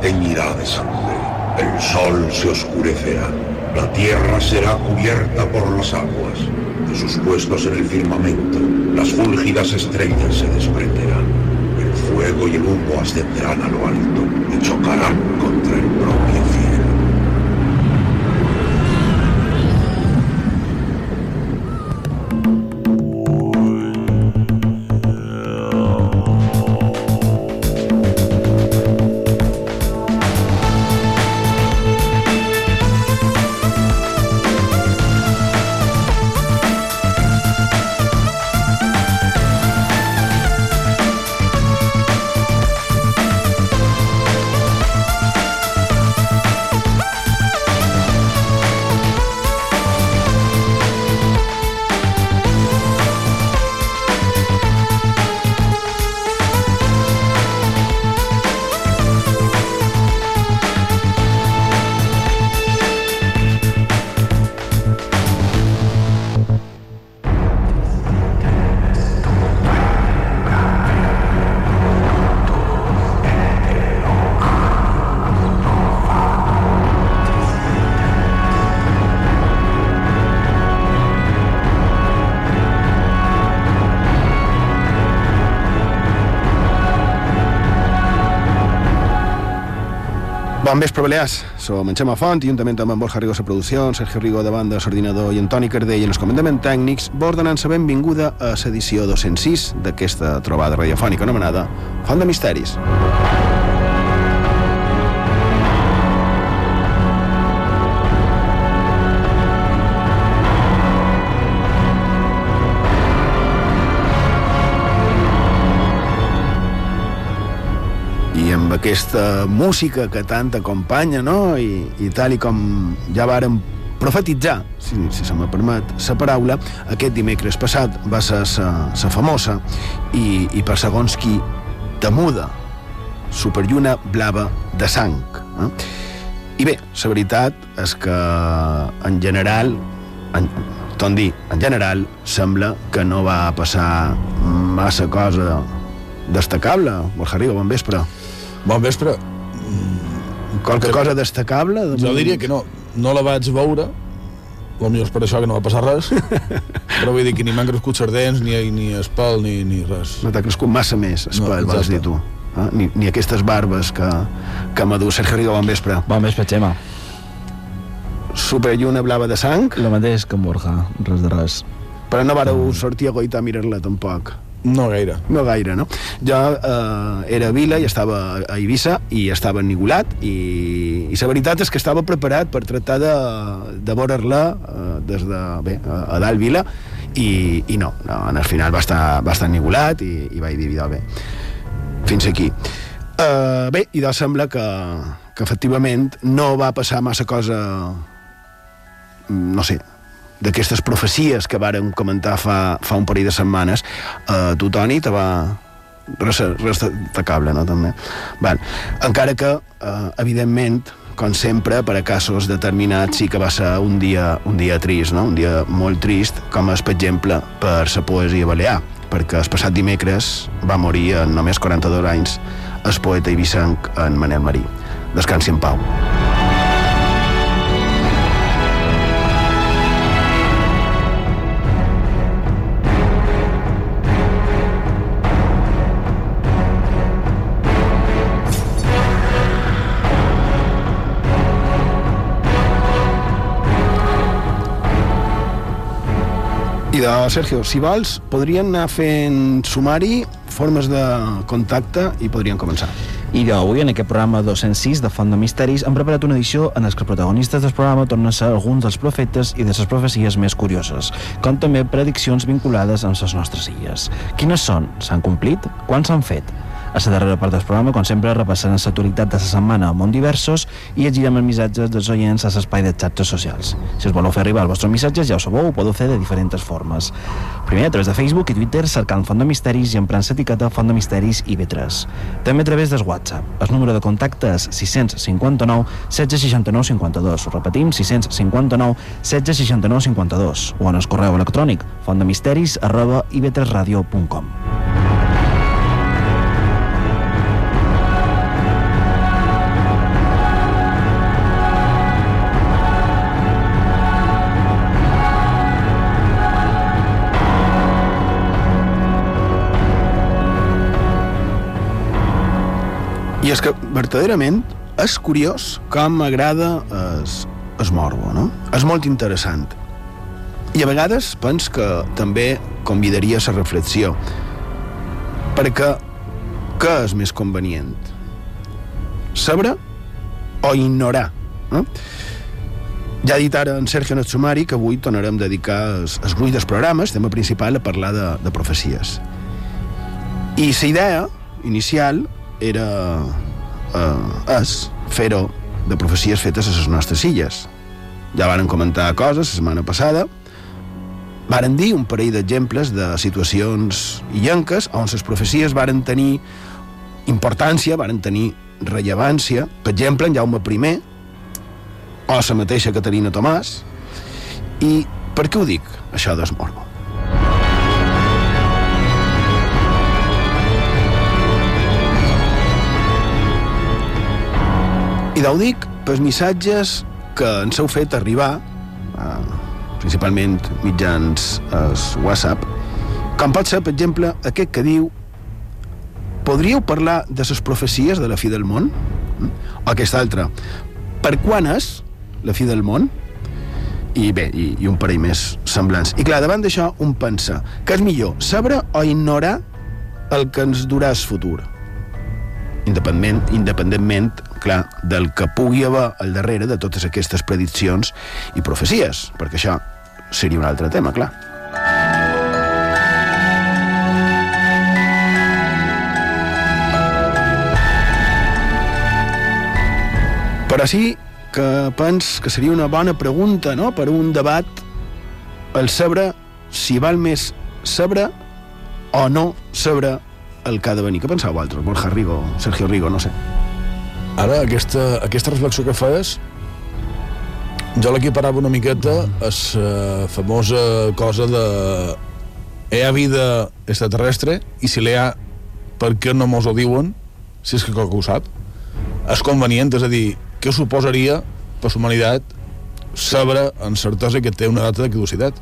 teñirá de sangre. El sol se oscurecerá. La tierra será cubierta por las aguas. De sus puestos en el firmamento, las fúlgidas estrellas se desprenderán. El fuego y el humo ascenderán a lo alto y chocarán contra el propio Bon vespre, Balears. Som en Xema Font, i juntament amb en Borja Rigo a producció, en Sergio Rigo de banda, l'ordinador i Antoni Cardell en els comandaments tècnics, vos donant la benvinguda a l'edició 206 d'aquesta trobada radiofònica anomenada Font de Misteris. i aquesta música que tant acompanya, no? I, i tal i com ja vàrem profetitzar, si, si se me permet la paraula, aquest dimecres passat va ser la famosa i, i per segons qui temuda superlluna blava de sang. Eh? I bé, la veritat és que en general, en, tot dir, en general, sembla que no va passar massa cosa destacable. Borja Rigo, bon vespre. Bon vespre. Qualque cosa destacable? De Jo diria que no. No la vaig veure, potser és per això que no va passar res, però vull dir que ni m'han crescut sardents, ni, ni espel, ni, ni res. No t'ha crescut massa més, espel, No, vas dir tu. Eh? Ni, ni aquestes barbes que, que m'ha dut Sergio Rigo, bon vespre. Bon vespre, Xema. Superlluna blava de sang, El mateix que en Borja, res de res. però no vareu sortir a goitar a mirar-la tampoc. No gaire. No gaire, no? Jo eh, era a Vila i estava a Eivissa i estava ennigolat i, i la veritat és que estava preparat per tractar de, de veure-la eh, des de, bé, a, a dalt Vila i, i no, no, en el final va estar, va estar ennigolat i, i vaig dir, "Vidal, bé, fins aquí. Uh, bé, i doncs sembla que, que efectivament no va passar massa cosa mm, no sé, d'aquestes profecies que vàrem comentar fa, fa un parell de setmanes, eh, tu, Toni, te va res, res destacable, no, també? Val. Encara que, eh, evidentment, com sempre, per a casos determinats sí que va ser un dia, un dia trist, no? un dia molt trist, com és, per exemple, per la poesia balear, perquè el passat dimecres va morir en només 42 anys el poeta ibicenc en Manel Marí. Descansi en pau. De Sergio, si vols, podrien anar fent sumari, formes de contacte i podrien començar. I jo, avui, en aquest programa 206 de Font de Misteris, hem preparat una edició en què els protagonistes del programa tornen a ser alguns dels profetes i de les profecies més curioses, com també prediccions vinculades amb les nostres illes. Quines són? S'han complit? Quan s'han fet? A la darrera part del programa, com sempre, repassant l'actualitat de la setmana a món diversos i llegirem els missatges dels oients a l'espai de xarxes socials. Si us voleu fer arribar els vostres missatges, ja ho sabeu, ho podeu fer de diferents formes. Primer, a través de Facebook i Twitter, cercant Font de Misteris i emprant l'etiqueta Font de Misteris i B3. També a través del WhatsApp. El número de contacte és 659 1669 52. Ho repetim, 659 1669 52. O en el correu electrònic fontdemisteris arroba ib3radio.com. verdaderament és curiós com m'agrada es, es morbo, no? És molt interessant. I a vegades pens que també convidaria a la reflexió. Perquè què és més convenient? Saber o ignorar? No? Ja ha dit ara en Sergio Natsumari que avui tornarem a dedicar els gruix dels programes, tema principal, a parlar de, de profecies. I la idea inicial era eh, és fer-ho de profecies fetes a les nostres illes. Ja varen comentar coses la setmana passada, varen dir un parell d'exemples de situacions illenques on les profecies varen tenir importància, varen tenir rellevància. Per exemple, en Jaume I, o la mateixa Caterina Tomàs. I per què ho dic, això d'esmorbo? I d'ho dic pels missatges que ens heu fet arribar, eh, principalment mitjans el WhatsApp, com pot ser, per exemple, aquest que diu podríeu parlar de les profecies de la fi del món? O aquest altre, per quan és la fi del món? I bé, i, i un parell més semblants. I clar, davant d'això, un pensa que és millor saber o ignorar el que ens durà el futur. Independent, independentment clar, del que pugui haver al darrere de totes aquestes prediccions i profecies, perquè això seria un altre tema, clar. Però sí que pens que seria una bona pregunta no? per un debat el saber si val més saber o no saber el que ha de venir. Què penseu vosaltres? Borja Rigo, Sergio Rigo, no sé. Ara, aquesta, aquesta reflexió que fes, jo l'equiparava una miqueta a la famosa cosa de hi ha vida extraterrestre i si l'hi ha, per què no mos ho diuen si és que qualcú ho sap? És convenient, és a dir, què suposaria per la humanitat saber amb certesa que té una data de caducitat?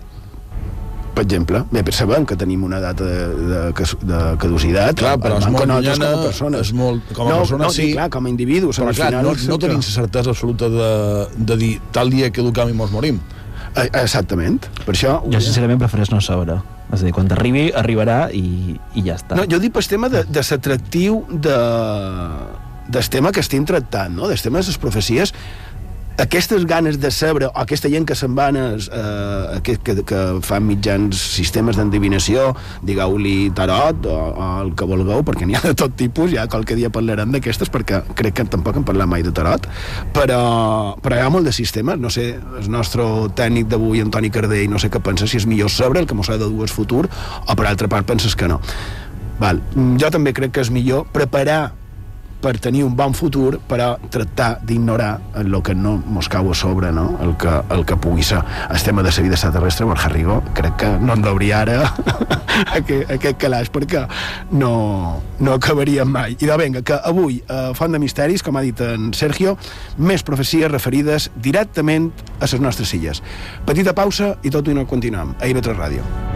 Per exemple. Bé, però sabem que tenim una data de, de, de caducitat. Clar, però és molt llunyana, com a persones. és molt, com a no, persona no, sí, clar, com a individus. però clar, final no, no tenim la certesa absoluta de, de dir tal dia que educam i mos morim. Eh, Exactament. Per això... Jo sincerament prefereix no saber. És a dir, quan arribi, arribarà i, i ja està. No, jo dic pel tema de, de l'atractiu de, del tema que estem tractant, no? del tema de les profecies, aquestes ganes de saber, o aquesta gent que se'n es, eh, que, que, que fan mitjans sistemes d'endivinació, digueu-li tarot o, o el que vulgueu, perquè n'hi ha de tot tipus, ja qualque dia parlarem d'aquestes, perquè crec que tampoc hem parlat mai de tarot, però, però hi ha molt de sistemes, no sé, el nostre tècnic d'avui, Antoni Cardell, no sé què pensa, si és millor saber el que mos ha de dur el futur, o per altra part penses que no. Val. Jo també crec que és millor preparar per tenir un bon futur, però tractar d'ignorar el que no mos cau a sobre, no? el, que, el que pugui ser. El tema de la vida extraterrestre, Borja Rigo, crec que no en hauria ara aquest, aquest calaix, perquè no, no acabaríem mai. I de vinga, que avui, a Font de Misteris, com ha dit en Sergio, més profecies referides directament a les nostres illes. Petita pausa i tot i no continuem. A IB3 Ràdio.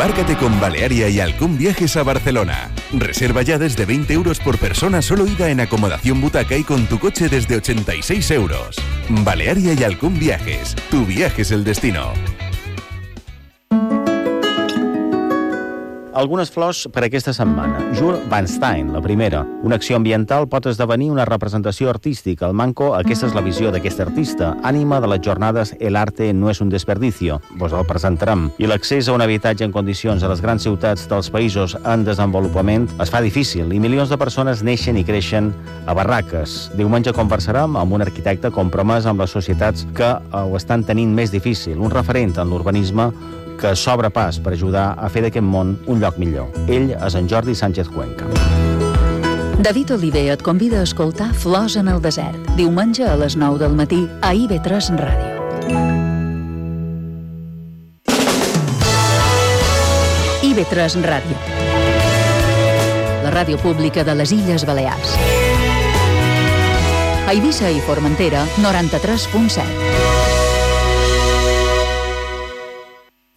Embárcate con Balearia y Alcún Viajes a Barcelona. Reserva ya desde 20 euros por persona, solo ida en acomodación butaca y con tu coche desde 86 euros. Balearia y Alcún Viajes. Tu viaje es el destino. Algunes flors per aquesta setmana. Jur Van Stein, la primera. Una acció ambiental pot esdevenir una representació artística. El Manco, aquesta és la visió d'aquest artista. Ànima de les jornades El arte no és un desperdicio. Vos el presentarem. I l'accés a un habitatge en condicions a les grans ciutats dels països en desenvolupament es fa difícil i milions de persones neixen i creixen a barraques. Diumenge conversarem amb un arquitecte compromès amb les societats que ho estan tenint més difícil, un referent en l'urbanisme que s'obre pas per ajudar a fer d'aquest món un lloc millor. Ell és en Jordi Sánchez Cuenca. David Oliver et convida a escoltar Flors en el desert, diumenge a les 9 del matí a IB3 Ràdio. IB3 Ràdio. La ràdio pública de les Illes Balears. A Eivissa i Formentera, 93.7.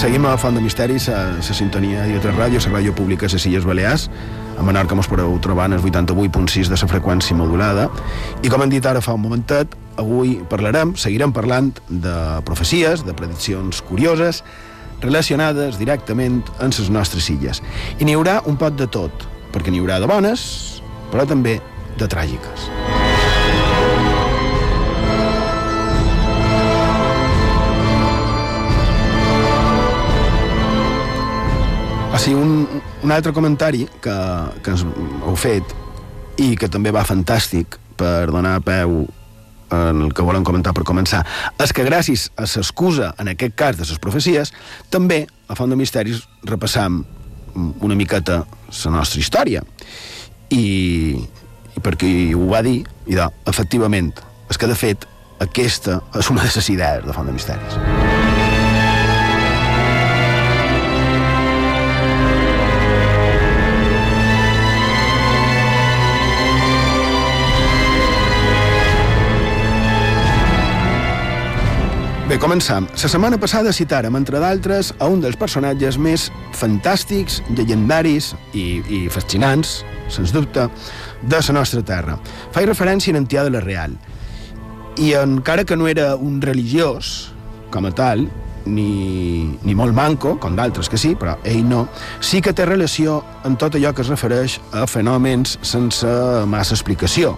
Seguim a Font de Misteris, a la sintonia i altres ràdio, la ràdio pública de les Illes Balears. A Menorca mos podeu trobar en el 88.6 de la freqüència modulada. I com hem dit ara fa un momentet, avui parlarem, seguirem parlant de profecies, de prediccions curioses, relacionades directament amb les nostres illes. I n'hi haurà un pot de tot, perquè n'hi haurà de bones, però també de tràgiques. O sigui, un, un altre comentari que, que ens heu fet i que també va fantàstic per donar peu en el que volen comentar per començar, és que gràcies a l'excusa, en aquest cas, de les profecies, també a Font de Misteris repassam una miqueta la nostra història. I, i perquè ho va dir, i de, efectivament, és que de fet aquesta és una de les idees de Font de Misteris. Bé, començam. La setmana passada citàrem, entre d'altres, a un dels personatges més fantàstics, llegendaris i, i fascinants, sens dubte, de la nostra terra. Faig referència a Antià de la Real. I encara que no era un religiós, com a tal, ni, ni molt manco, com d'altres que sí, però ell no, sí que té relació amb tot allò que es refereix a fenòmens sense massa explicació,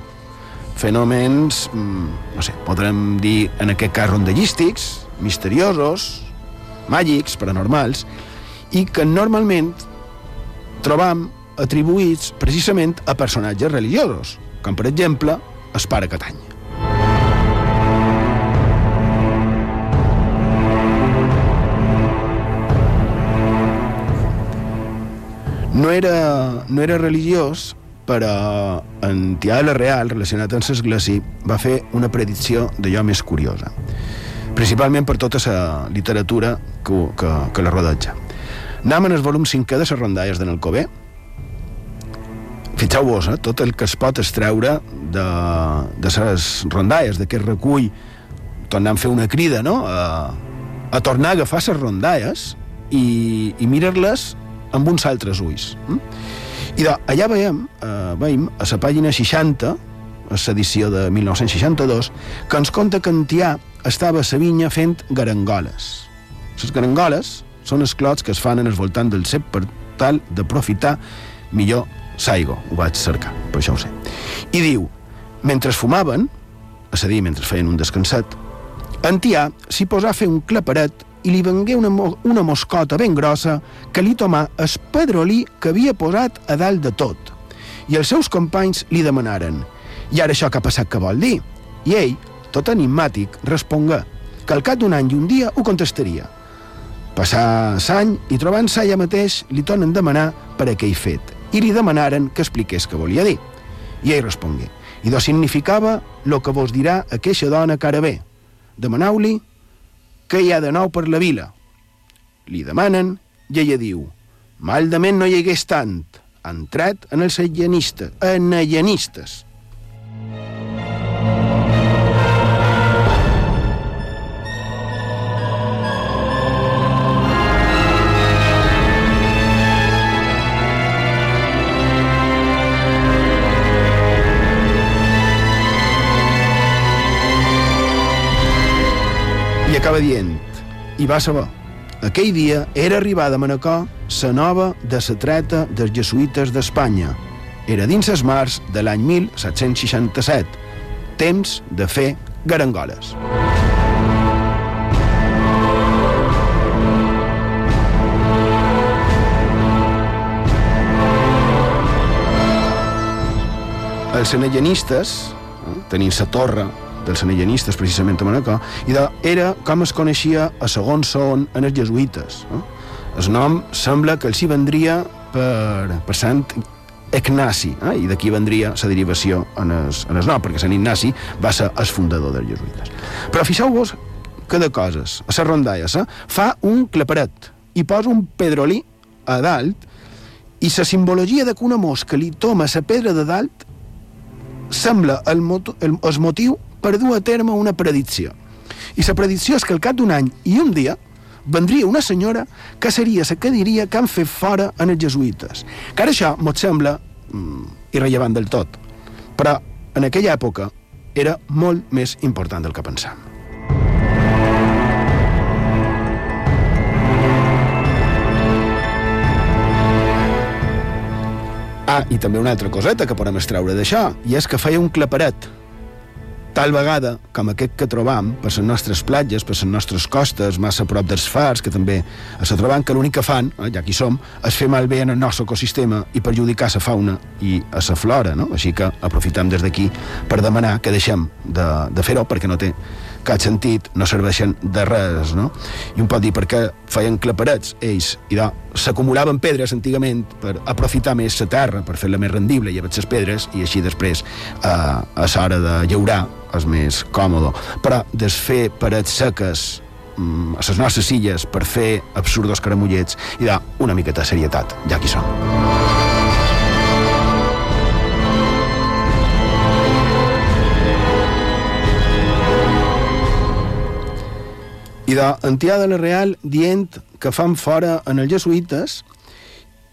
fenòmens, no sé, podrem dir en aquest cas rondellístics, misteriosos, màgics, paranormals, i que normalment trobam atribuïts precisament a personatges religiosos, com per exemple el pare Catany. No era, no era religiós, però en Tià de la Real, relacionat amb l'església, va fer una predicció d'allò més curiosa, principalment per tota la literatura que, que, que la rodeja. Anem en el volum 5 de les rondalles d'en Alcobé. Fixeu-vos, eh, tot el que es pot extreure de, de les rondalles, d'aquest recull, tornem a fer una crida, no?, a, a tornar a agafar les rondalles i, i mirar-les amb uns altres ulls. Hm? I de, allà veiem, eh, veiem a la pàgina 60, a l'edició de 1962, que ens conta que en Tià estava a la vinya fent garangoles. Les garangoles són els clots que es fan en el voltant del cep per tal d'aprofitar millor saigo. Ho vaig cercar, per això ho sé. I diu, mentre fumaven, és a dir, mentre feien un descansat, en Tià s'hi posà a fer un claperet i li vengué una, una moscota ben grossa que li tomà el pedrolí que havia posat a dalt de tot. I els seus companys li demanaren «I ara això que ha passat què vol dir?» I ell, tot enigmàtic, respongué que al cap d'un any i un dia ho contestaria. Passà l'any i trobant-se allà mateix li tornen demanar per aquell fet i li demanaren que expliqués què volia dir. I ell respongué «I do significava lo que vos dirà aqueixa dona cara bé. Demaneu-li què hi ha de nou per la vila? Li demanen i ella diu Maldament no hi hagués tant. Han tret en els allenistes, en allenistes. I acaba dient, i va saber, aquell dia era arribada a Manacor la nova de la treta dels jesuïtes d'Espanya. Era dins les mars de l'any 1767, temps de fer garangoles. Els senellanistes, eh, tenint la torre dels senellanistes precisament a Manacor, i de, era com es coneixia a segon son en els jesuïtes. Eh? El nom sembla que els hi vendria per, per Sant Ignasi, eh? i d'aquí vendria la derivació en el, en el nom, perquè Sant Ignasi va ser el fundador dels jesuïtes. Però fixeu-vos que de coses, a les rondalles, eh? fa un claperet i posa un pedrolí a dalt i la simbologia de que una mosca li toma la pedra de dalt sembla el, motu, el, el motiu per dur a terme una predicció. I la predicció és que al cap d'un any i un dia vendria una senyora que seria la que diria que han fet fora en els jesuïtes. Que ara això mos sembla mm, irrellevant del tot, però en aquella època era molt més important del que pensam. Ah, i també una altra coseta que podem extreure d'això, i és que feia un claperet. Tal vegada com aquest que trobam per les nostres platges, per les nostres costes, massa a prop dels fars, que també se troben que l'únic que fan, eh, ja que som, és fer malbé en el nostre ecosistema i perjudicar la fauna i a la flora, no? Així que aprofitem des d'aquí per demanar que deixem de, de fer-ho perquè no té cap sentit, no serveixen de res, no? I un pot dir perquè feien claparets ells, i s'acumulaven pedres antigament per aprofitar més la terra, per fer-la més rendible, i les pedres, i així després eh, a l'hora de llaurar és més còmode. Però desfer parets seques mm, a les nostres illes per fer absurdos caramullets i da una miqueta de serietat, ja que hi som. I d'Antià de la Real dient que fan fora en els jesuïtes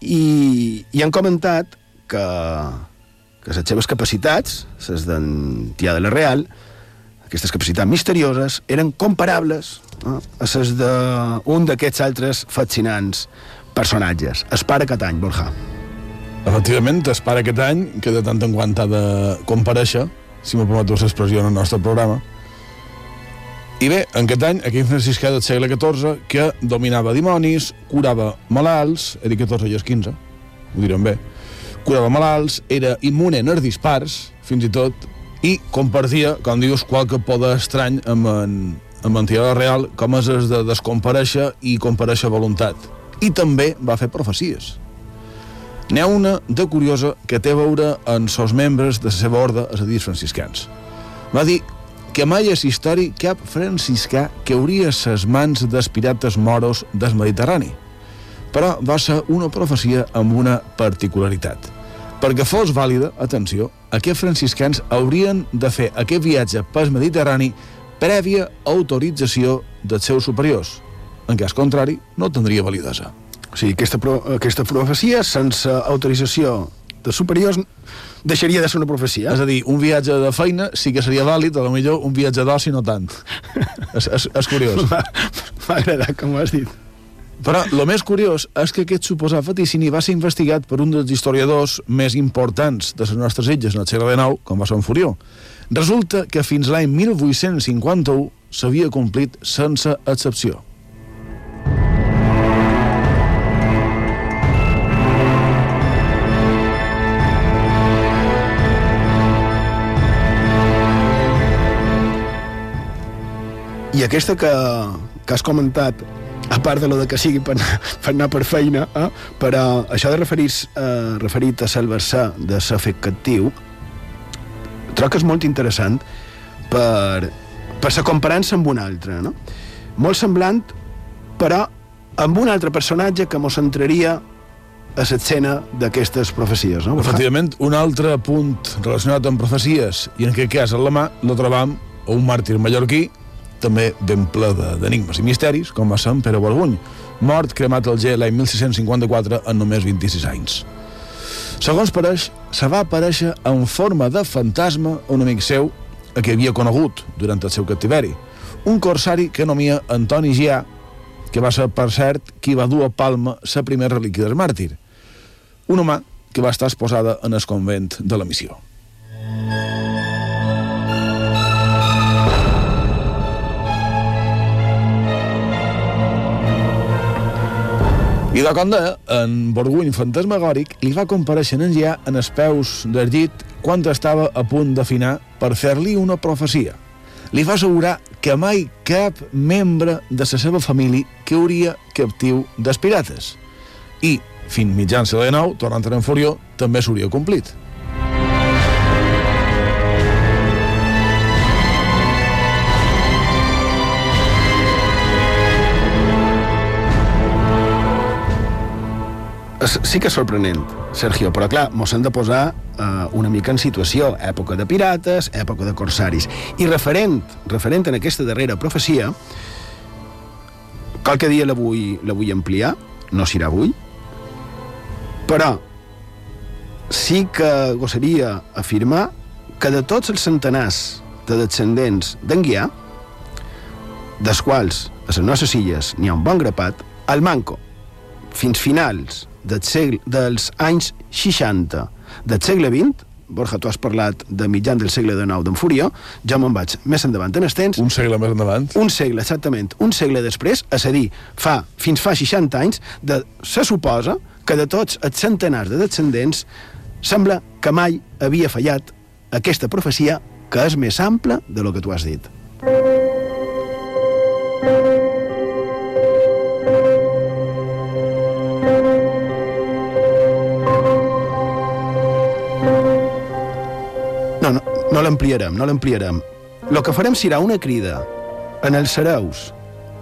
i, i han comentat que, que les seves capacitats, les d'Antià de la Real, aquestes capacitats misterioses, eren comparables eh, a les d'un d'aquests altres fascinants personatges. Es pare aquest any, Borja. Efectivament, es pare aquest any, que de tant en quant ha de compareixer, si m'ho permeto l'expressió en el nostre programa, i bé, en aquest any, aquell franciscà del segle XIV, que dominava dimonis, curava malalts, era 14 i 15, ho direm bé, curava malalts, era immune en els dispars, fins i tot, i compartia, com dius, qualque poder estrany amb en, amb l'entitat real, com és de descompareixer i compareixer voluntat. I també va fer profecies. N'hi ha una de curiosa que té a veure amb els membres de la seva ordre, és a dir, franciscans. Va dir que mai és històric cap franciscà que hauria ses mans dels pirates moros del Mediterrani. Però va ser una profecia amb una particularitat. Perquè fos vàlida, atenció, aquests franciscans haurien de fer aquest viatge pel Mediterrani prèvia autorització dels seus superiors. En cas contrari, no tindria validesa. O sigui, aquesta, pro aquesta profecia, sense autorització de superiors, deixaria de ser una profecia. És a dir, un viatge de feina sí que seria vàlid, a lo millor un viatge d'oci no tant. és, és, és curiós. M'ha agradat, com ho has dit. Però el més curiós és que aquest suposat vaticini va ser investigat per un dels historiadors més importants de les nostres illes en el segle XIX, com va ser en Furió. Resulta que fins l'any 1851 s'havia complit sense excepció. I aquesta que, que has comentat, a part de lo de que sigui per, per anar per feina, eh? però això de referir, eh, referit a salvar-se de ser fet captiu, trobo que és molt interessant per, per ser comparant-se amb un altre, no? Molt semblant, però amb un altre personatge que mos entraria a l'escena d'aquestes profecies. No? Efectivament, un altre punt relacionat amb profecies, i en aquest cas a la mà, lo trobam a un màrtir mallorquí, també ben ple d'enigmes i misteris, com ser en Pere Borguny, mort cremat al G l'any 1654 en només 26 anys. Segons pareix, se va aparèixer en forma de fantasma un amic seu a qui havia conegut durant el seu captiveri, un corsari que anomia Antoni Già, que va ser, per cert, qui va dur a Palma la primera relíquia del màrtir. Una mà que va estar exposada en el convent de la missió. I de com deia, en Borguny fantasmagòric li va compareixer en ja en els peus del llit quan estava a punt d'afinar per fer-li una profecia. Li va assegurar que mai cap membre de la seva família que hauria captiu dels pirates. I, fins mitjan segle XIX, tornant a Furió, també s'hauria complit. Sí que és sorprenent, Sergio, però clar, mos hem de posar eh, una mica en situació, època de pirates, època de corsaris. I referent, referent en aquesta darrera profecia, qualque dia la vull, la vull ampliar, no serà avui, però sí que gossaria afirmar que de tots els centenars de descendents d'en Guià, dels quals a les nostres illes n'hi ha un bon grapat, al Manco, fins finals del segle, dels anys 60 del segle XX, Borja, tu has parlat de mitjan del segle XIX d'en Furió, ja me'n vaig més endavant en els temps. Un segle més endavant. Un segle, exactament. Un segle després, és a dir, fa, fins fa 60 anys, de, se suposa que de tots els centenars de descendents sembla que mai havia fallat aquesta profecia que és més ampla de lo que tu has dit. No, l'ampliarem, no l'ampliarem. El que farem serà una crida en els hereus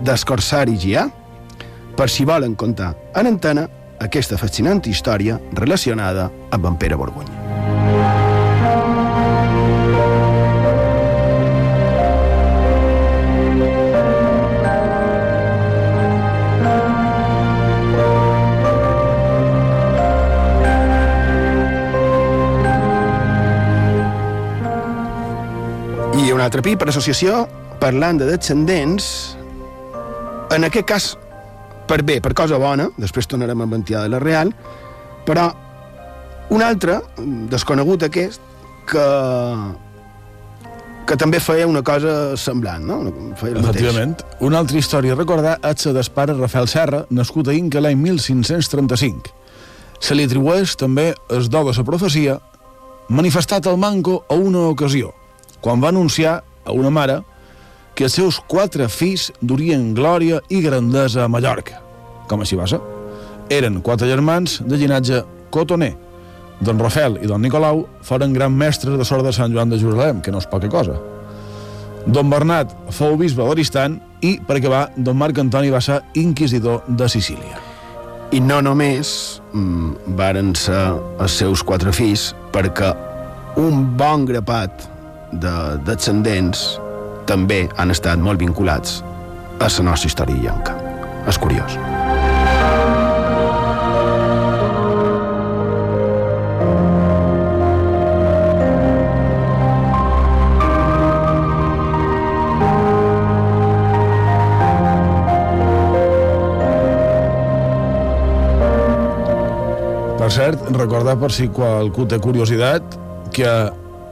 dels corsaris ja per si volen contar en antena aquesta fascinant història relacionada amb en Pere Borguny. Pi per associació, parlant de descendents, en aquest cas, per bé, per cosa bona, després tornarem a ventir de la Real, però un altre, desconegut aquest, que que també feia una cosa semblant, no? Feia el mateix. Efectivament. Una altra història a recordar és la del pare Rafael Serra, nascut a Inca l'any 1535. Se li atribueix també el do de la profecia manifestat al manco a una ocasió, quan va anunciar a una mare que els seus quatre fills durien glòria i grandesa a Mallorca. Com així va ser? Eren quatre germans de llinatge cotoner. Don Rafael i don Nicolau foren gran mestres de sort de Sant Joan de Jerusalem, que no és poca cosa. Don Bernat fou bisbe d'Oristan i, per acabar, don Marc Antoni va ser inquisidor de Sicília. I no només mm, varen ser els seus quatre fills, perquè un bon grapat de descendents també han estat molt vinculats a la nostra història llanca. És curiós. Per cert, recordar per si qualcú té curiositat que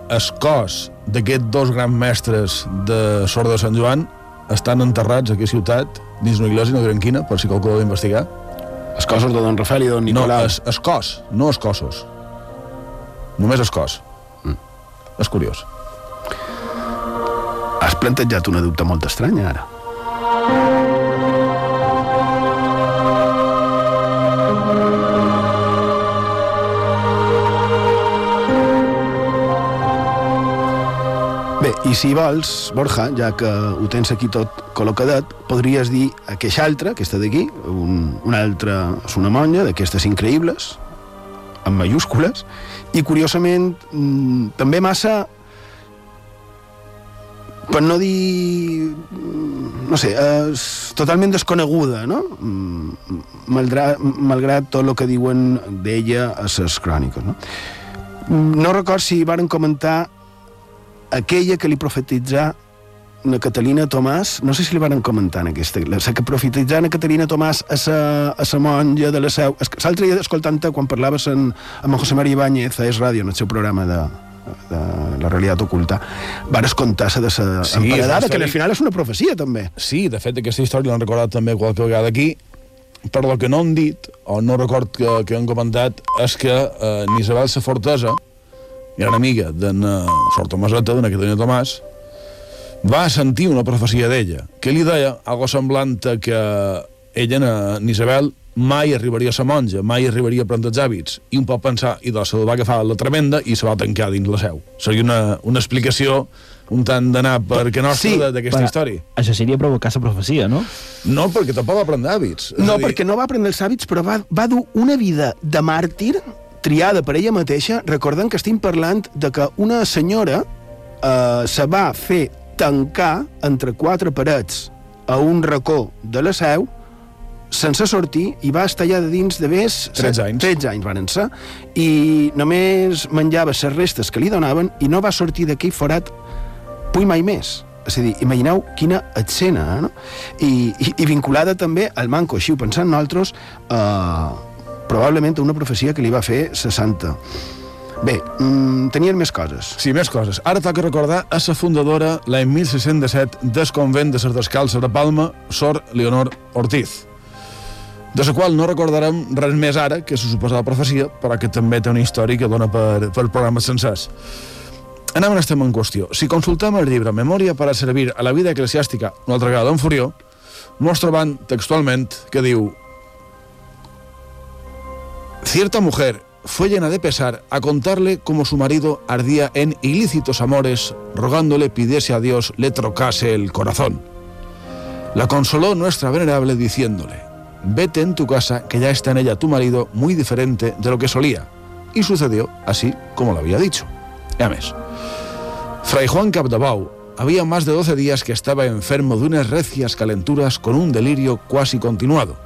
el cos d'aquests dos grans mestres de Sort de Sant Joan estan enterrats aquí a ciutat dins una iglesia, no direm quina, per si qualcú ho ha d'investigar. Els cossos de Don Rafael i Don No, Nicolau. es, es cos, no els cossos. Només el cos. Mm. És curiós. Has plantejat una dubte molt estranya, ara. I si vols, Borja, ja que ho tens aquí tot col·locadet, podries dir aquest altre, aquesta d'aquí, un, un altre, és una d'aquestes increïbles, amb mayúscules, i curiosament mm, també massa per no dir mm, no sé, és totalment desconeguda no? Mm, malgrat, malgrat tot el que diuen d'ella a les cròniques no? No record si varen comentar aquella que li profetitzà na Catalina Tomàs, no sé si li van comentar en aquesta, la que profetitzar na Catalina Tomàs a sa, a sa monja de la seu. L'altre dia escoltant-te quan parlaves en, amb José María Ibáñez a Es Ràdio, en el seu programa de, de la realitat oculta, van contar-se de sa Sí, emparedada, una que al final és una profecia, també. Sí, de fet, aquesta història l'han recordat també qualque vegada aquí, per lo que no han dit, o no record que, que han comentat, és que eh, en Isabel la Fortesa, gran amiga d'en eh, Sor Tomaseta, d'en Catalina Tomàs, va sentir una profecia d'ella, que li deia algo semblant a que ella, en, Isabel, mai arribaria a ser monja, mai arribaria a prendre els hàbits, i un pot pensar, i doncs se va agafar la tremenda i se va tancar dins la seu. Seria una, una explicació un tant d'anar per que nostra Sí, d'aquesta història. Això seria provocar la profecia, no? No, perquè tampoc va prendre hàbits. No, dir, perquè no va prendre els hàbits, però va, va dur una vida de màrtir triada per ella mateixa, recordant que estem parlant de que una senyora eh, se va fer tancar entre quatre parets a un racó de la seu sense sortir i va estar allà de dins de més... 13 anys. 13 anys van ser, i només menjava les restes que li donaven i no va sortir d'aquell forat puny mai més. És a dir, imagineu quina escena, eh, no? I, i, i vinculada també al manco, així ho pensant nosaltres, eh, probablement una profecia que li va fer sa santa. Bé, mm, tenien més coses. Sí, més coses. Ara toca recordar a la fundadora, l'any 1617, del convent de les Descalces de Palma, Sor Leonor Ortiz, de la qual no recordarem res més ara que la suposada profecia, però que també té una història que dona per, per programes sencers. Anem a estem en qüestió. Si consultem el llibre Memòria per a servir a la vida eclesiàstica, una altra vegada en Furió, mos trobant textualment que diu Cierta mujer fue llena de pesar a contarle cómo su marido ardía en ilícitos amores, rogándole pidiese a Dios le trocase el corazón. La consoló nuestra venerable diciéndole, vete en tu casa que ya está en ella tu marido muy diferente de lo que solía. Y sucedió así como lo había dicho. Ya. Fray Juan Capdabau había más de 12 días que estaba enfermo de unas recias calenturas con un delirio cuasi continuado.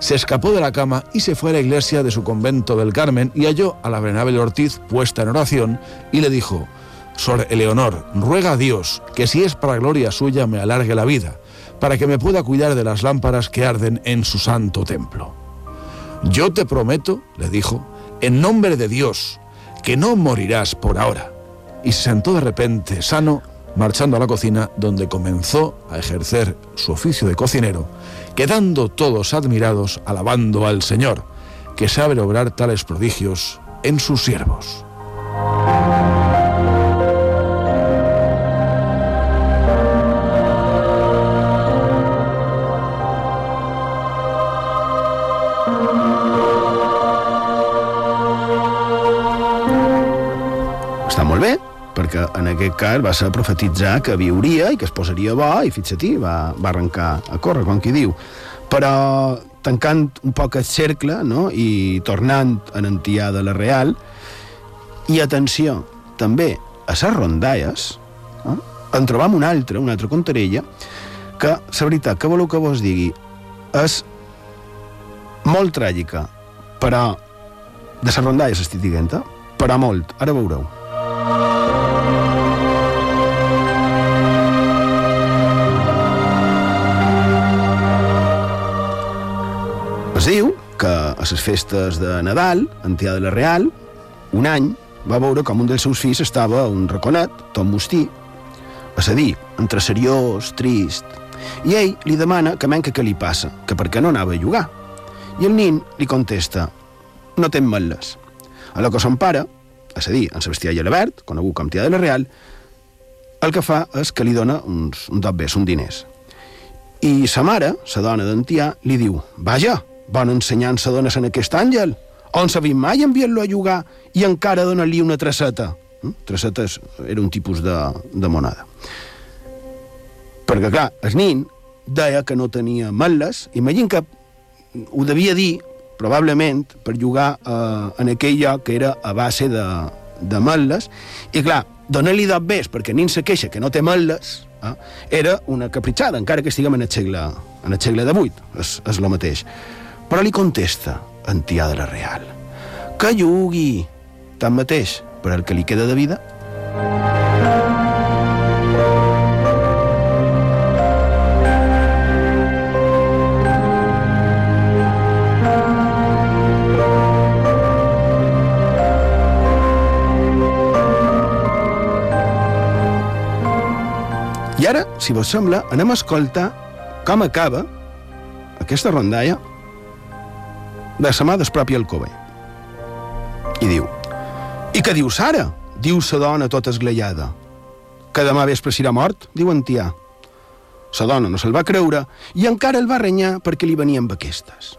Se escapó de la cama y se fue a la iglesia de su convento del Carmen y halló a la venerable Ortiz puesta en oración y le dijo, Sor Eleonor, ruega a Dios que si es para gloria suya me alargue la vida, para que me pueda cuidar de las lámparas que arden en su santo templo. Yo te prometo, le dijo, en nombre de Dios, que no morirás por ahora. Y se sentó de repente sano, marchando a la cocina, donde comenzó a ejercer su oficio de cocinero, quedando todos admirados alabando al Señor, que sabe obrar tales prodigios en sus siervos. En aquest cas va ser profetitzar que viuria i que es posaria bo, i fixa-t'hi, va, va arrencar a córrer, com qui diu. Però tancant un poc el cercle no? i tornant a Nantià de la Real, i atenció, també a les rondalles, eh? en trobam una altra, una altra contarella, que, la veritat, que voleu que vos digui, és molt tràgica, però de les rondalles estic dient, eh? però molt, ara veureu. Les festes de Nadal, en Tià de la Real, un any va veure com un dels seus fills estava un raconet, tot mostí, és a dir, entre seriós, trist, i ell li demana que menca què li passa, que per què no anava a jugar. I el nin li contesta, no tem mal·les. A la que son pare, és a dir, en Sebastià Gelabert, conegut com Tià de la Real, el que fa és que li dona uns, un tot bes, un diners. I sa mare, sa dona d'en li diu, vaja, bona ensenyança dones en aquest àngel, on s'ha vist mai enviant-lo a jugar i encara dona-li una traceta. Traceta és, era un tipus de, de moneda. Perquè, clar, el nin deia que no tenia mal·les, imagina que ho devia dir, probablement, per jugar eh, en aquell lloc que era a base de, de mal·les, i clar, donar-li dos bes perquè nin se queixa que no té mal·les, eh, era una capritxada, encara que estiguem en el segle, en el segle XVIII, és, és el mateix. Però li contesta Antià de la Real. Que llugui! tanmateix, per el que li queda de vida, I ara, si vos sembla, anem a escoltar com acaba aquesta rondalla de la mà del propi Alcover. I diu, i què diu Sara? Diu sa dona tota esglaiada. Que demà vespre serà mort, diu en Tià. Sa dona no se'l va creure i encara el va renyar perquè li venien aquestes.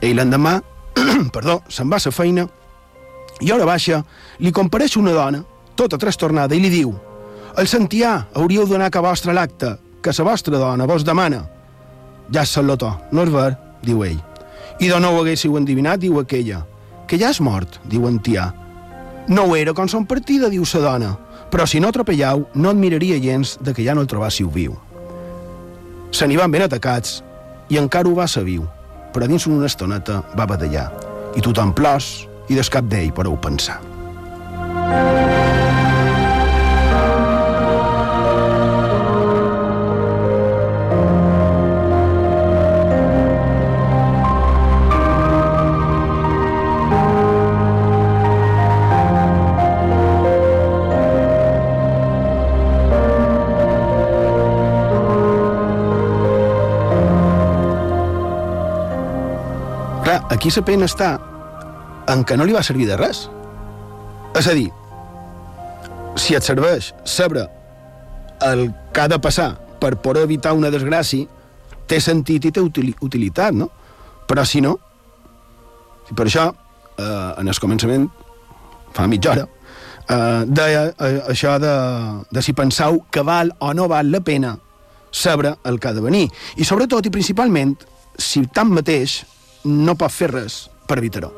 Ell l'endemà, perdó, se'n va a sa feina i a hora baixa li compareix una dona, tota trastornada, i li diu «El Santià, hauríeu d'anar a vostre l'acte, que sa vostra dona vos demana». «Ja és salotó, no és ver», diu ell. «I de no ho haguéssiu endivinat», diu aquella. «Que ja és mort», diu en Tià. «No ho era quan som partida», diu sa dona, «però si no atropellau, no et miraria gens de que ja no el trobàssiu viu». Se n'hi van ben atacats i encara ho va ser viu, però dins una estoneta va badallar. I tothom plors i des cap d'ell podeu pensar. Clar, aquí la pena està en què no li va servir de res. És a dir, si et serveix saber el que ha de passar per poder evitar una desgràcia, té sentit i té utili utilitat, no? Però si no, si per això, eh, en el començament, fa mitja hora, eh, deia eh, això de, de si penseu que val o no val la pena saber el que ha de venir. I sobretot i principalment, si tanmateix no pot fer res per evitar-ho.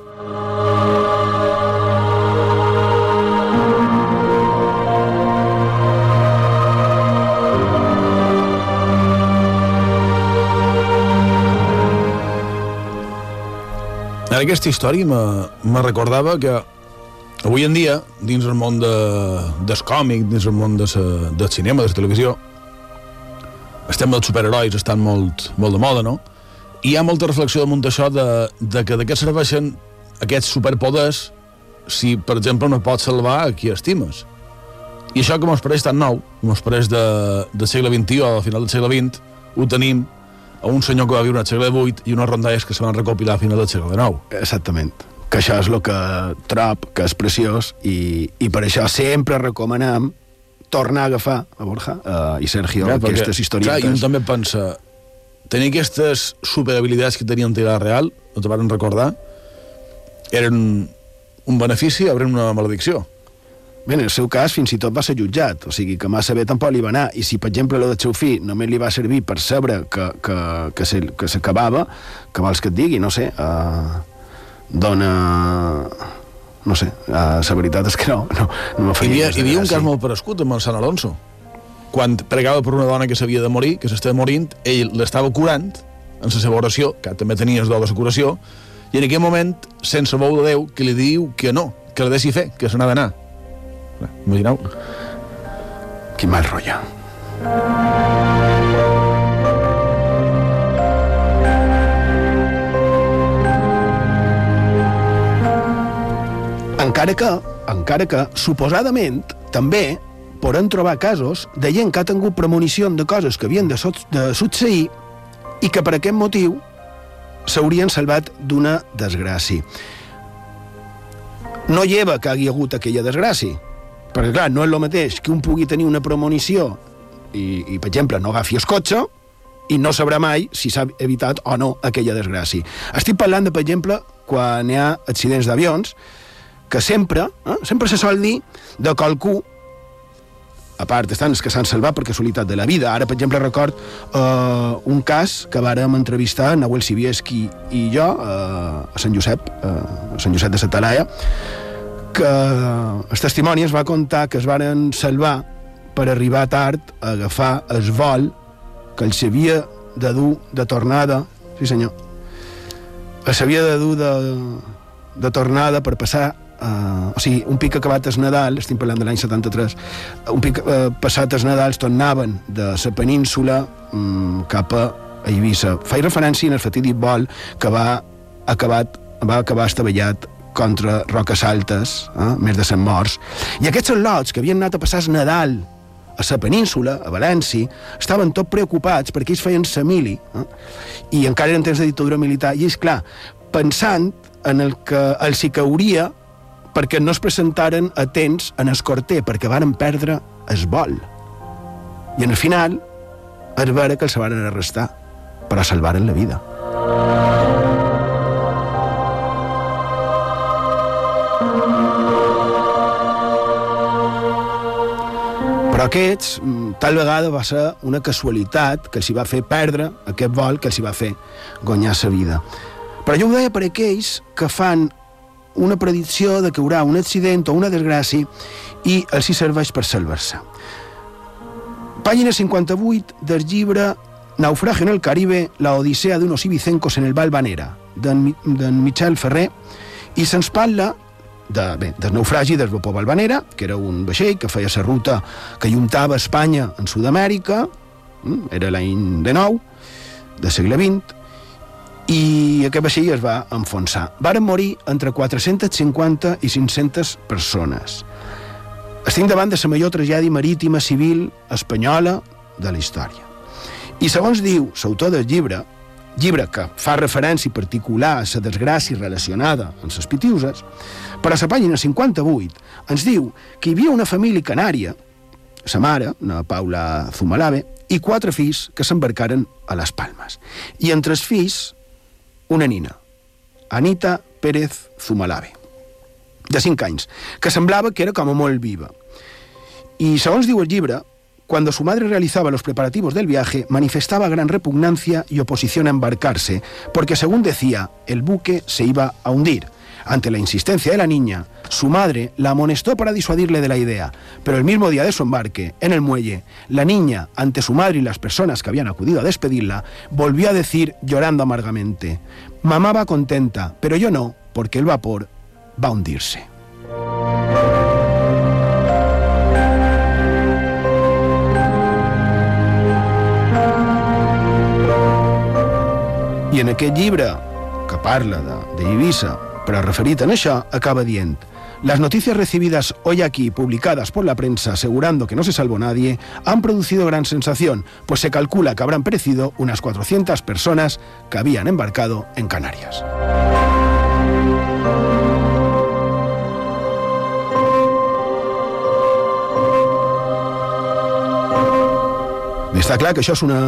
En aquesta història me, me recordava que avui en dia, dins el món de, del còmic, dins el món de sa, del cinema, de la televisió, els superherois, estan molt, molt de moda, no? Hi ha molta reflexió damunt d'això de, de que de què serveixen aquests superpoders si, per exemple, no pots salvar a qui estimes. I això que mos pareix tan nou, mos pareix de, del segle XXI o al final del segle XX, ho tenim a un senyor que va viure al segle XVIII i unes rondalles que se van recopilar a final del segle XIX. Exactament. Que això és el que trob, que és preciós, i, i per això sempre recomanem tornar a agafar a Borja uh, i Sergio Clar, perquè, aquestes historietes. Clar, i un també pensa, tenir aquestes superhabilitats que tenien Tirà Real, no te van recordar, eren un benefici o eren una maledicció. Bé, en el seu cas fins i tot va ser jutjat, o sigui que massa bé tampoc li va anar, i si per exemple el del seu fill només li va servir per saber que, que, que, se, que s'acabava, que vols que et digui, no sé, uh, dona... no sé, uh, la veritat és que no, no, no me Hi havia, hi de havia un cas molt prescut amb el Sant Alonso. Quan pregava per una dona que s'havia de morir, que s'estava morint, ell l'estava curant en la seva oració, que també tenia el do de la curació, i en aquell moment, sense veu de Déu, que li diu que no, que la deixi fer, que se n'ha d'anar. Imagineu? Quin mal rotllo. Encara que, encara que, suposadament, també podem trobar casos de gent que ha tingut premonició de coses que havien de, so de succeir i que per aquest motiu s'haurien salvat d'una desgràcia. No lleva que hagi hagut aquella desgràcia, perquè, clar, no és el mateix que un pugui tenir una premonició i, i per exemple, no agafi el cotxe i no sabrà mai si s'ha evitat o no aquella desgràcia. Estic parlant de, per exemple, quan hi ha accidents d'avions, que sempre, eh, sempre se sol dir de qualcú a part estan els que s'han salvat per casualitat de la vida. Ara, per exemple, record eh, un cas que vàrem entrevistar Nahuel Sibieski i jo eh, a Sant Josep, eh, a Sant Josep de Satalaia, que el testimoni es va contar que es varen salvar per arribar tard a agafar el vol que els havia de dur de tornada, sí senyor, els havia de dur de, de tornada per passar Uh, o sigui, un pic acabat el Nadal, estem parlant de l'any 73, un pic uh, passat els Nadals tornaven de la península um, cap a Eivissa. Faig referència en el fatídic vol que va, acabat, va acabar estavellat contra Roques Altes, eh, més de 100 morts. I aquests lots que havien anat a passar el Nadal a la península, a València, estaven tot preocupats perquè ells feien sa mili, eh? i encara eren temps de dictadura militar, i és clar, pensant en el que els hi cauria perquè no es presentaren a temps en el corter, perquè varen perdre el vol. I en el final es veure que els van arrestar, però salvaren la vida. Però aquests, mm, tal vegada va ser una casualitat que els hi va fer perdre aquest vol que els hi va fer guanyar sa vida. Però jo ho deia per aquells que fan una predicció de que hi haurà un accident o una desgràcia i els hi serveix per salvar-se. Pàgina 58 del llibre Naufragio en el Caribe, la odissea d'unos ibicencos en el Valvanera, d'en Michel Ferrer, i se'ns parla de, bé, del naufragi del vapor Valvanera, que era un vaixell que feia la ruta que juntava Espanya en Sud-amèrica, mm, era l'any de nou, de segle XX, i aquest vaixell es va enfonsar. Varen morir entre 450 i 500 persones. Estem davant de la major tragèdia marítima civil espanyola de la història. I segons diu l'autor del llibre, llibre que fa referència particular a la desgràcia relacionada amb les pitiuses, per a la pàgina 58 ens diu que hi havia una família canària, sa mare, una Paula Zumalave, i quatre fills que s'embarcaren a les Palmes. I entre els fills, una nina, Anita Pérez Zumalave, de 5 anys, que semblava que era com a molt viva. Y segons diu el cuando su madre realizaba los preparativos del viaje, manifestaba gran repugnancia y oposición a embarcarse, porque según decía, el buque se iba a hundir. Ante la insistencia de la niña, su madre la amonestó para disuadirle de la idea, pero el mismo día de su embarque, en el muelle, la niña, ante su madre y las personas que habían acudido a despedirla, volvió a decir, llorando amargamente, Mamá va contenta, pero yo no, porque el vapor va a hundirse. I en aquest llibre, que parla d'Eivissa, però referit en això, acaba dient Las noticias recibidas hoy aquí, publicadas por la prensa asegurando que no se salvó nadie, han producido gran sensación, pues se calcula que habrán perecido unas 400 personas que habían embarcado en Canarias. Està clar que això és una,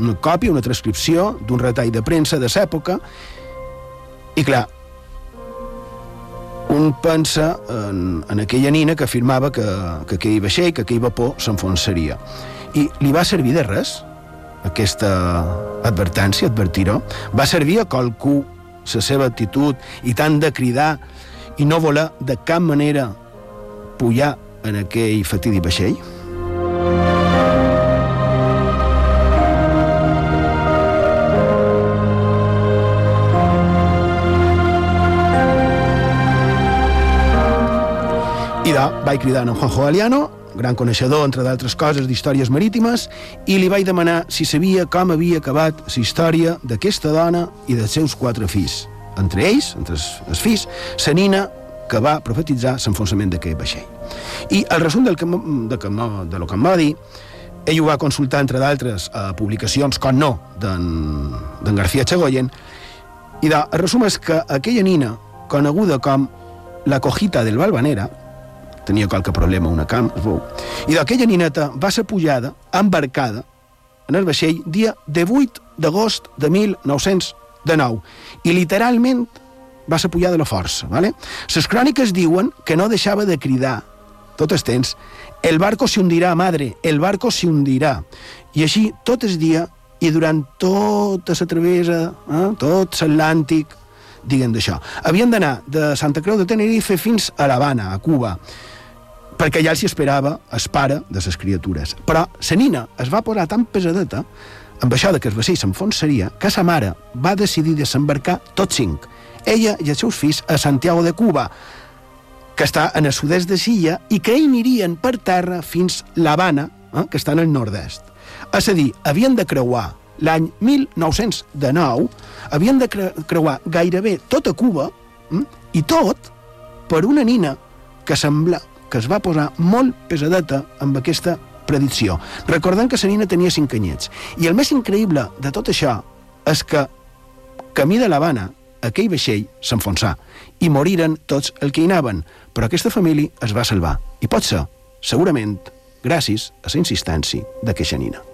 una còpia, una transcripció d'un retall de premsa de l'època i clar, un pensa en, en aquella nina que afirmava que, que aquell vaixell, que aquell vapor s'enfonsaria. I li va servir de res aquesta advertència, advertir-ho? Va servir a qualcú la seva actitud i tant de cridar i no voler de cap manera pujar en aquell fatidi vaixell? De, vaig cridar en Juanjo Galiano, gran coneixedor, entre d'altres coses, d'històries marítimes, i li vaig demanar si sabia com havia acabat la història d'aquesta dona i dels seus quatre fills. Entre ells, entre els, els fills, la nina que va profetitzar l'enfonsament d'aquest vaixell. I el resum del que, de, que, de lo que em va dir, ell ho va consultar, entre d'altres, a publicacions, com no, d'en García Chagoyen, i de, el resum és que aquella nina, coneguda com la cojita del Valvanera, tenia qualque problema una camp, es veu. I d'aquella nineta va ser pujada, embarcada, en el vaixell dia 18 d'agost de 1909. I literalment va ser pujada la força. ¿vale? Les cròniques diuen que no deixava de cridar tot el temps el barco se hundirà, madre, el barco se hundirà. I així tot el dia i durant tota la travessa, eh, tot l'Atlàntic, diguen d'això. Havien d'anar de Santa Creu de Tenerife fins a l'Havana, a Cuba, perquè ja els hi esperava el pare de les criatures. Però la nina es va posar tan pesadeta amb això de que el vaixell s'enfonsaria que sa mare va decidir desembarcar tots cinc, ella i els seus fills, a Santiago de Cuba, que està en el sud-est de Silla, i que ells anirien per terra fins l'Havana, eh, que està en el nord-est. És a dir, havien de creuar l'any 1909, havien de cre creuar gairebé tota Cuba, eh, i tot per una nina que sembla que es va posar molt pesadeta amb aquesta predicció. Recordem que la tenia 5 anyets. I el més increïble de tot això és que camí de l'Havana, aquell vaixell s'enfonsà i moriren tots el que hi anaven, però aquesta família es va salvar. I pot ser, segurament, gràcies a la insistència d'aquesta nina.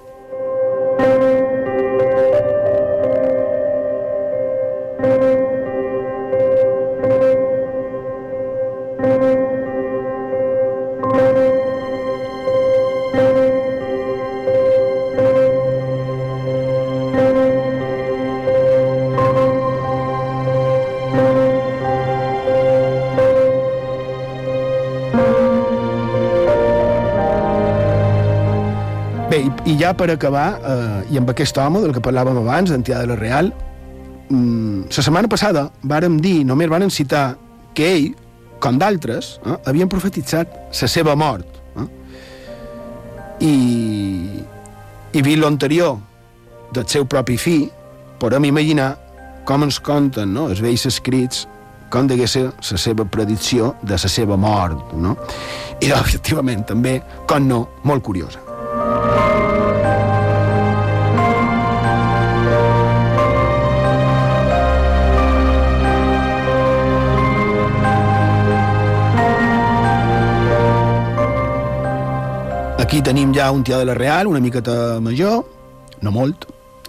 Ja per acabar, eh, i amb aquest home del que parlàvem abans, d'Antià de la Real, mm, la setmana passada vàrem dir, només vàrem citar, que ell, com d'altres, eh, havien profetitzat la seva mort. Eh? I, i vist l'anterior del seu propi fill, podem imaginar com ens conten no? els vells escrits com degué ser la seva predicció de la seva mort, no? I, efectivament, també, com no, molt curiosa. Tenim ja un tià de la Real, una miqueta major, no molt.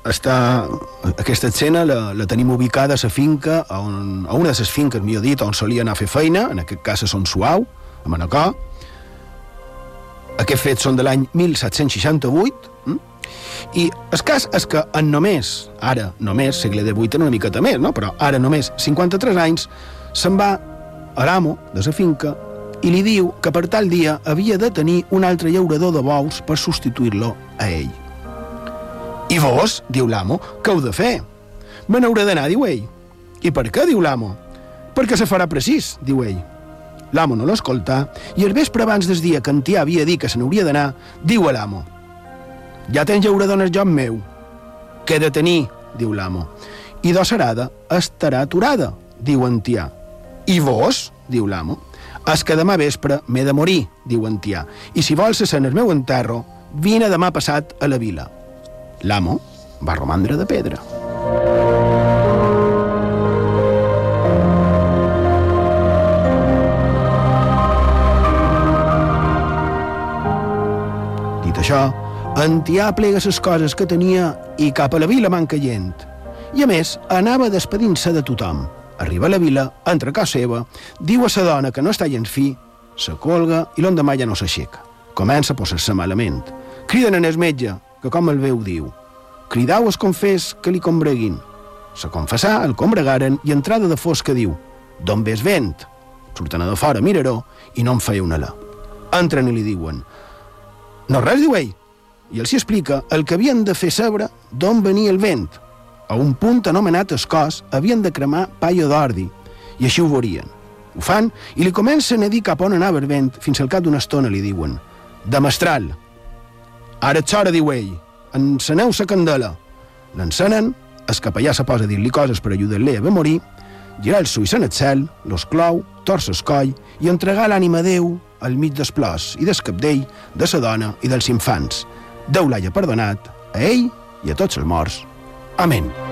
Està, aquesta escena la, la tenim ubicada a la finca, on, a una de les finques, millor dit, on solia anar a fer feina, en aquest cas a Son Suau, a Manacor. Aquests fets són de l'any 1768, hm? i el cas és que en només, ara només, segle XVIII en una miqueta més, no? però ara només 53 anys, se'n va a l'amo de la finca i li diu que per tal dia havia de tenir un altre llaurador de bous per substituir-lo a ell. I vos, diu l'amo, què heu de fer? Me n'hauré d'anar, diu ell. I per què, diu l'amo? Perquè se farà precís, diu ell. L'amo no l'escolta i el vespre abans del dia que en tia havia dit que se n'hauria d'anar, diu a l'amo. Ja tens llaurador en el joc meu. Què de tenir, diu l'amo. I d'ossarada estarà aturada, diu en tia. I vos, diu l'amo, és que demà vespre m'he de morir, diu en tia, i si vols ser el meu enterro, vine demà passat a la vila. L'amo va romandre de pedra. Dit això, en Tià plega les coses que tenia i cap a la vila man caient. I a més, anava despedint-se de tothom. Arriba a la vila, entra a casa seva, diu a sa dona que no està gens fi, se colga i l'endemà ja no s'aixeca. Comença a posar-se malament. Criden en el metge, que com el veu diu. Cridau es confés que li combreguin. Se confessà, el combregaren i entrada de fosca diu D'on ves vent? Surten a de fora, miraró, i no em feia una la. Entren i li diuen No res, diu ell. I els hi explica el que havien de fer saber d'on venia el vent. A un punt anomenat Escòs havien de cremar paio d'ordi, i així ho veurien. Ho fan i li comencen a dir cap on anava el vent fins al cap d'una estona li diuen de mestral. Ara és hora, diu ell, enceneu sa candela. L'encenen, el capellà se posa a dir-li coses per ajudar-li a morir, girar els ulls en el cel, los clou, torça el coll i entregar l'ànima a Déu al mig dels plors i del capdell, de sa dona i dels infants. Déu l'hagi perdonat a ell i a tots els morts. Amén.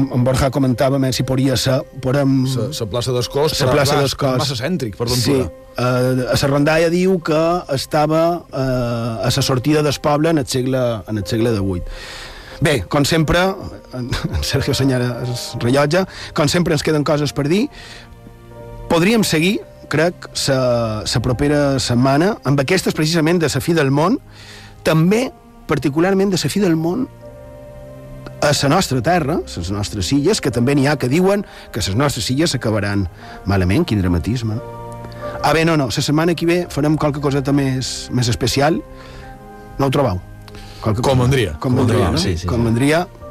Ara en Borja comentava més si podria ser... Podem... La plaça d'Escós, La plaça d'Escós. Massa cèntric, per Sí, ventura. eh, a la rondalla diu que estava eh, a la sortida del poble en el segle, en el segle XVIII. Bé, com sempre, en Sergio senyala el rellotge, com sempre ens queden coses per dir. Podríem seguir, crec, la propera setmana amb aquestes precisament de la fi del món, també particularment de la fi del món a la nostra terra, a les nostres illes, que també n'hi ha que diuen que les nostres illes s'acabaran malament, quin dramatisme. Ah, bé, no, no, la setmana que ve farem qualque coseta més, més especial. No ho trobeu? Qualque Com cosa- vendria. Com Com vendria, no? sí, sí, Com sí.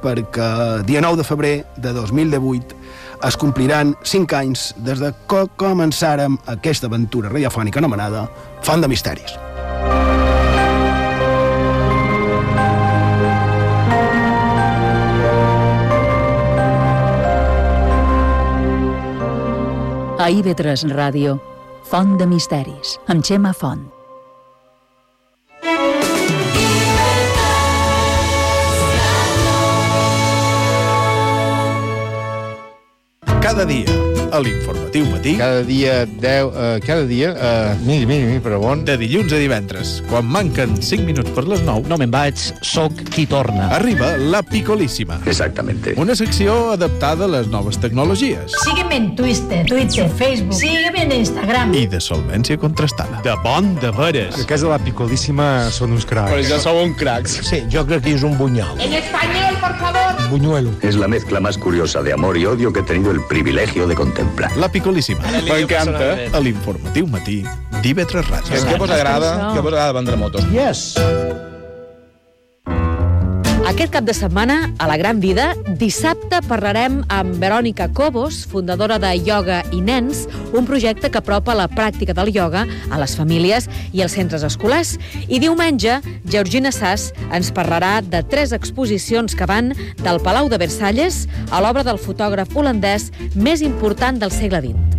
perquè dia 9 de febrer de 2018 es compliran 5 anys des de que començàrem aquesta aventura radiofònica anomenada Font de Misteris. A IB3 Ràdio, Font de Misteris, amb Xema Font. Cada dia, a l'informatiu matí, Cada dia, 10, eh, cada dia, eh, miri, miri, miri, però bon. de dilluns a divendres, quan manquen 5 minuts per les 9, No me'n vaig, soc qui torna. arriba la Picolíssima. Exactamente. Una secció adaptada a les noves tecnologies Sígueme en Twitter, Twitter, Facebook. Sígueme en Instagram. i de solvència contrastada. De bon de veres. A casa de la Picolíssima són uns cracs. Però ja sou un cracs. Sí, jo crec que és un bunyol. En español, por favor. Buñuelo. Es la mezcla más curiosa de amor y odio que he tenido el privilegio de contemplar. La Picolíssima, M'encanta. a l'informatiu matí d'IV3 Ràdio. Què vos agrada? Què vos agrada vendre motos? Yes. Aquest cap de setmana, a la Gran Vida, dissabte parlarem amb Verònica Cobos, fundadora de Yoga i Nens, un projecte que apropa la pràctica del ioga a les famílies i als centres escolars. I diumenge, Georgina Sass ens parlarà de tres exposicions que van del Palau de Versalles a l'obra del fotògraf holandès més important del segle XX.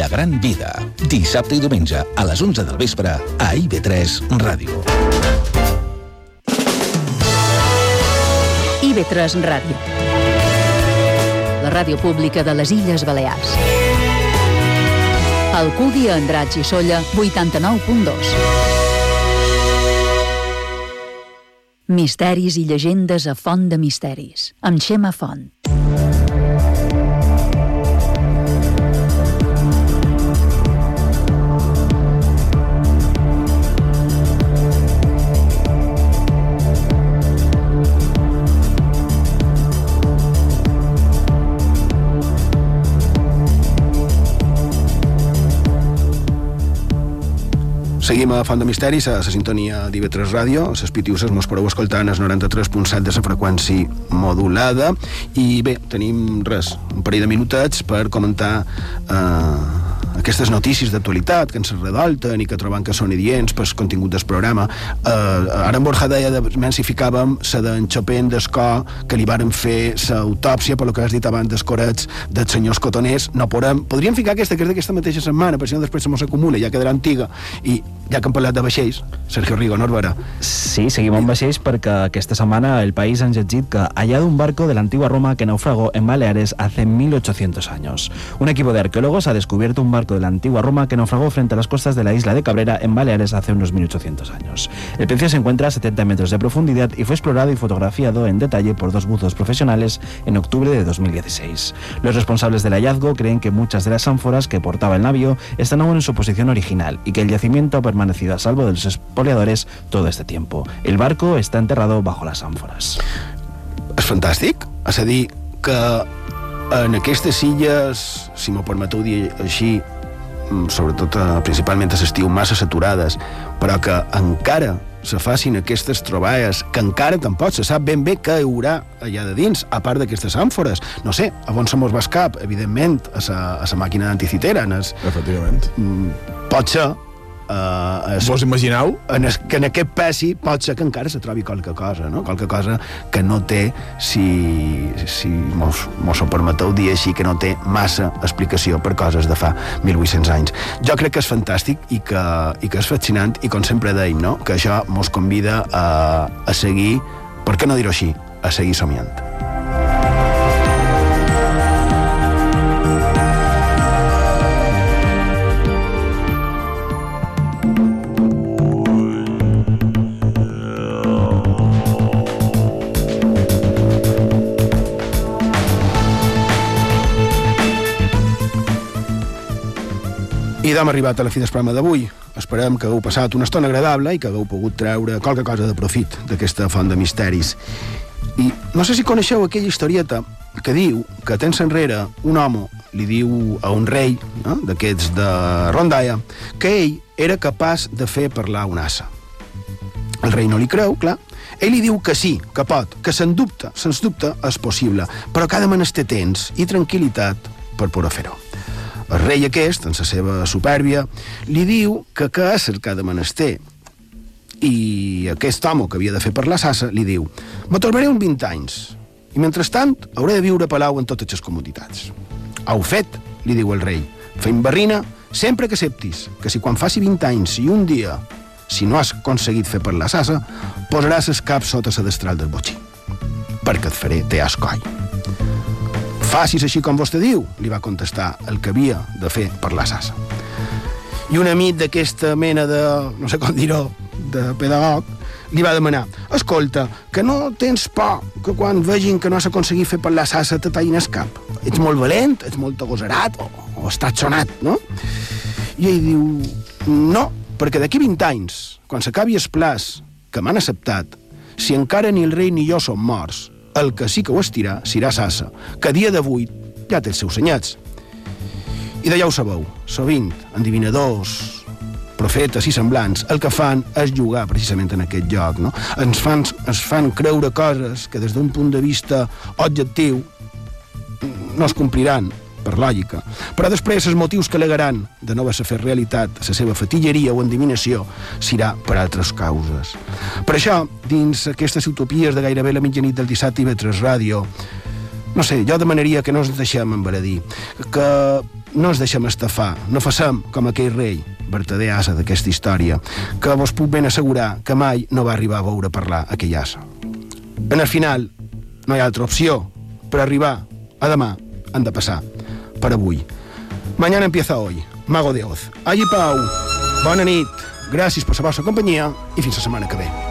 La gran vida. Dissabte i diumenge a les 11 del vespre a IB3 Ràdio. IB3 Ràdio. La ràdio pública de les Illes Balears. Alcúdia, Andratx i Solla, 89.2. Misteris i llegendes a Font de Misteris, amb Xema Font. Seguim a Font de Misteris, a la sintonia d'IV3 Ràdio, les pitiuses mos podeu escoltar en el 93.7 de la freqüència modulada. I bé, tenim res, un parell de minutets per comentar eh, aquestes notícies d'actualitat que ens redolten i que trobem que són idients pel contingut del programa. Eh, ara en Borja deia, de, mensificàvem la d'en Chopin d'Escó, que li varen fer l'autòpsia, per lo que has dit abans dels corets dels senyors cotoners. No podem, podríem ficar aquesta, que és d'aquesta mateixa setmana, per si no després se mos acumula, ja quedarà antiga. I ja que hem parlat de vaixells, Sergio Rigo, Norbera. Sí, seguim amb vaixells perquè aquesta setmana el país han llegit que hallado un barco de la antigua Roma que naufragó en Baleares hace 1800 años. Un equipo de arqueólogos ha descubierto un barco de la antigua Roma que naufragó frente a las costas de la isla de Cabrera en Baleares hace unos 1800 años. El pecio se encuentra a 70 metros de profundidad y fue explorado y fotografiado en detalle por dos buzos profesionales en octubre de 2016. Los responsables del hallazgo creen que muchas de las ánforas que portaba el navío están aún en su posición original y que el yacimiento ha permanecido a salvo de los expoliadores todo este tiempo. El barco está enterrado bajo las ánforas. És fantàstic. És a dir, que en aquestes illes, si m'ho permeteu dir així, sobretot eh, principalment a l'estiu, massa saturades, però que encara se facin aquestes troballes, que encara tampoc se sap ben bé què hi haurà allà de dins, a part d'aquestes àmfores. No sé, a on se mos va escap, evidentment, a sa, a sa màquina d'anticitera. Efectivament. mm, pot ser Uh, es, Vos imagineu? en es, que en aquest peci pot ser que encara se trobi qualque cosa, no? qualque cosa que no té, si, si mos, mos ho permeteu dir així, que no té massa explicació per coses de fa 1.800 anys. Jo crec que és fantàstic i que, i que és fascinant i com sempre deim, no? que això mos convida a, a seguir, per què no dir-ho així, a seguir somiant. I d'hem arribat a la fi del programa d'avui. Esperem que hagueu passat una estona agradable i que hagueu pogut treure qualque cosa de profit d'aquesta font de misteris. I no sé si coneixeu aquella historieta que diu que temps enrere un home li diu a un rei no? d'aquests de Rondalla que ell era capaç de fer parlar un assa. El rei no li creu, clar, Ell li diu que sí, que pot, que se'n dubte, sens dubte és possible, però cada menester temps i tranquil·litat per poder fer-ho. El rei aquest, en la seva supèrbia, li diu que què és el que ha de menester. I aquest home que havia de fer per la sassa li diu «Me tornaré uns 20 anys, i mentrestant hauré de viure a Palau en totes les comoditats». «Heu fet», li diu el rei, «fent barrina sempre que acceptis que si quan faci 20 anys i un dia, si no has aconseguit fer per la sassa, posaràs el cap sota la destral del botxí, perquè et faré te ascoll». Facis així com vostè diu, li va contestar el que havia de fer per la sassa. I un amic d'aquesta mena de, no sé com dir-ho, de pedagog, li va demanar escolta, que no tens por que quan vegin que no has aconseguit fer per la sassa te tallin el cap. Ets molt valent, ets molt agosarat o, o estàs sonat, no? I ell diu, no, perquè d'aquí 20 anys, quan s'acabi el plaç que m'han acceptat, si encara ni el rei ni jo som morts, el que sí que ho estirà serà Sassa, que a dia d'avui ja té els seus senyats. I ja ho sabeu, sovint, endivinadors, profetes i semblants, el que fan és jugar precisament en aquest lloc. No? Ens, fan, ens fan creure coses que des d'un punt de vista objectiu no es compliran, per lògica. Però després els motius que alegaran de no haver-se fet realitat la seva fatilleria o endivinació serà per altres causes. Per això, dins aquestes utopies de gairebé la mitjanit del dissabte i vetres ràdio, no sé, jo demanaria que no ens deixem embaradir, que no ens deixem estafar, no fassem com aquell rei, vertader asa d'aquesta història, que vos puc ben assegurar que mai no va arribar a veure parlar aquell asa. En el final, no hi ha altra opció. Per arribar a demà han de passar per avui. Mañana empieza hoy. Mago de Oz. Allí Pau. Bona nit. Gràcies per la vostra companyia i fins la setmana que ve.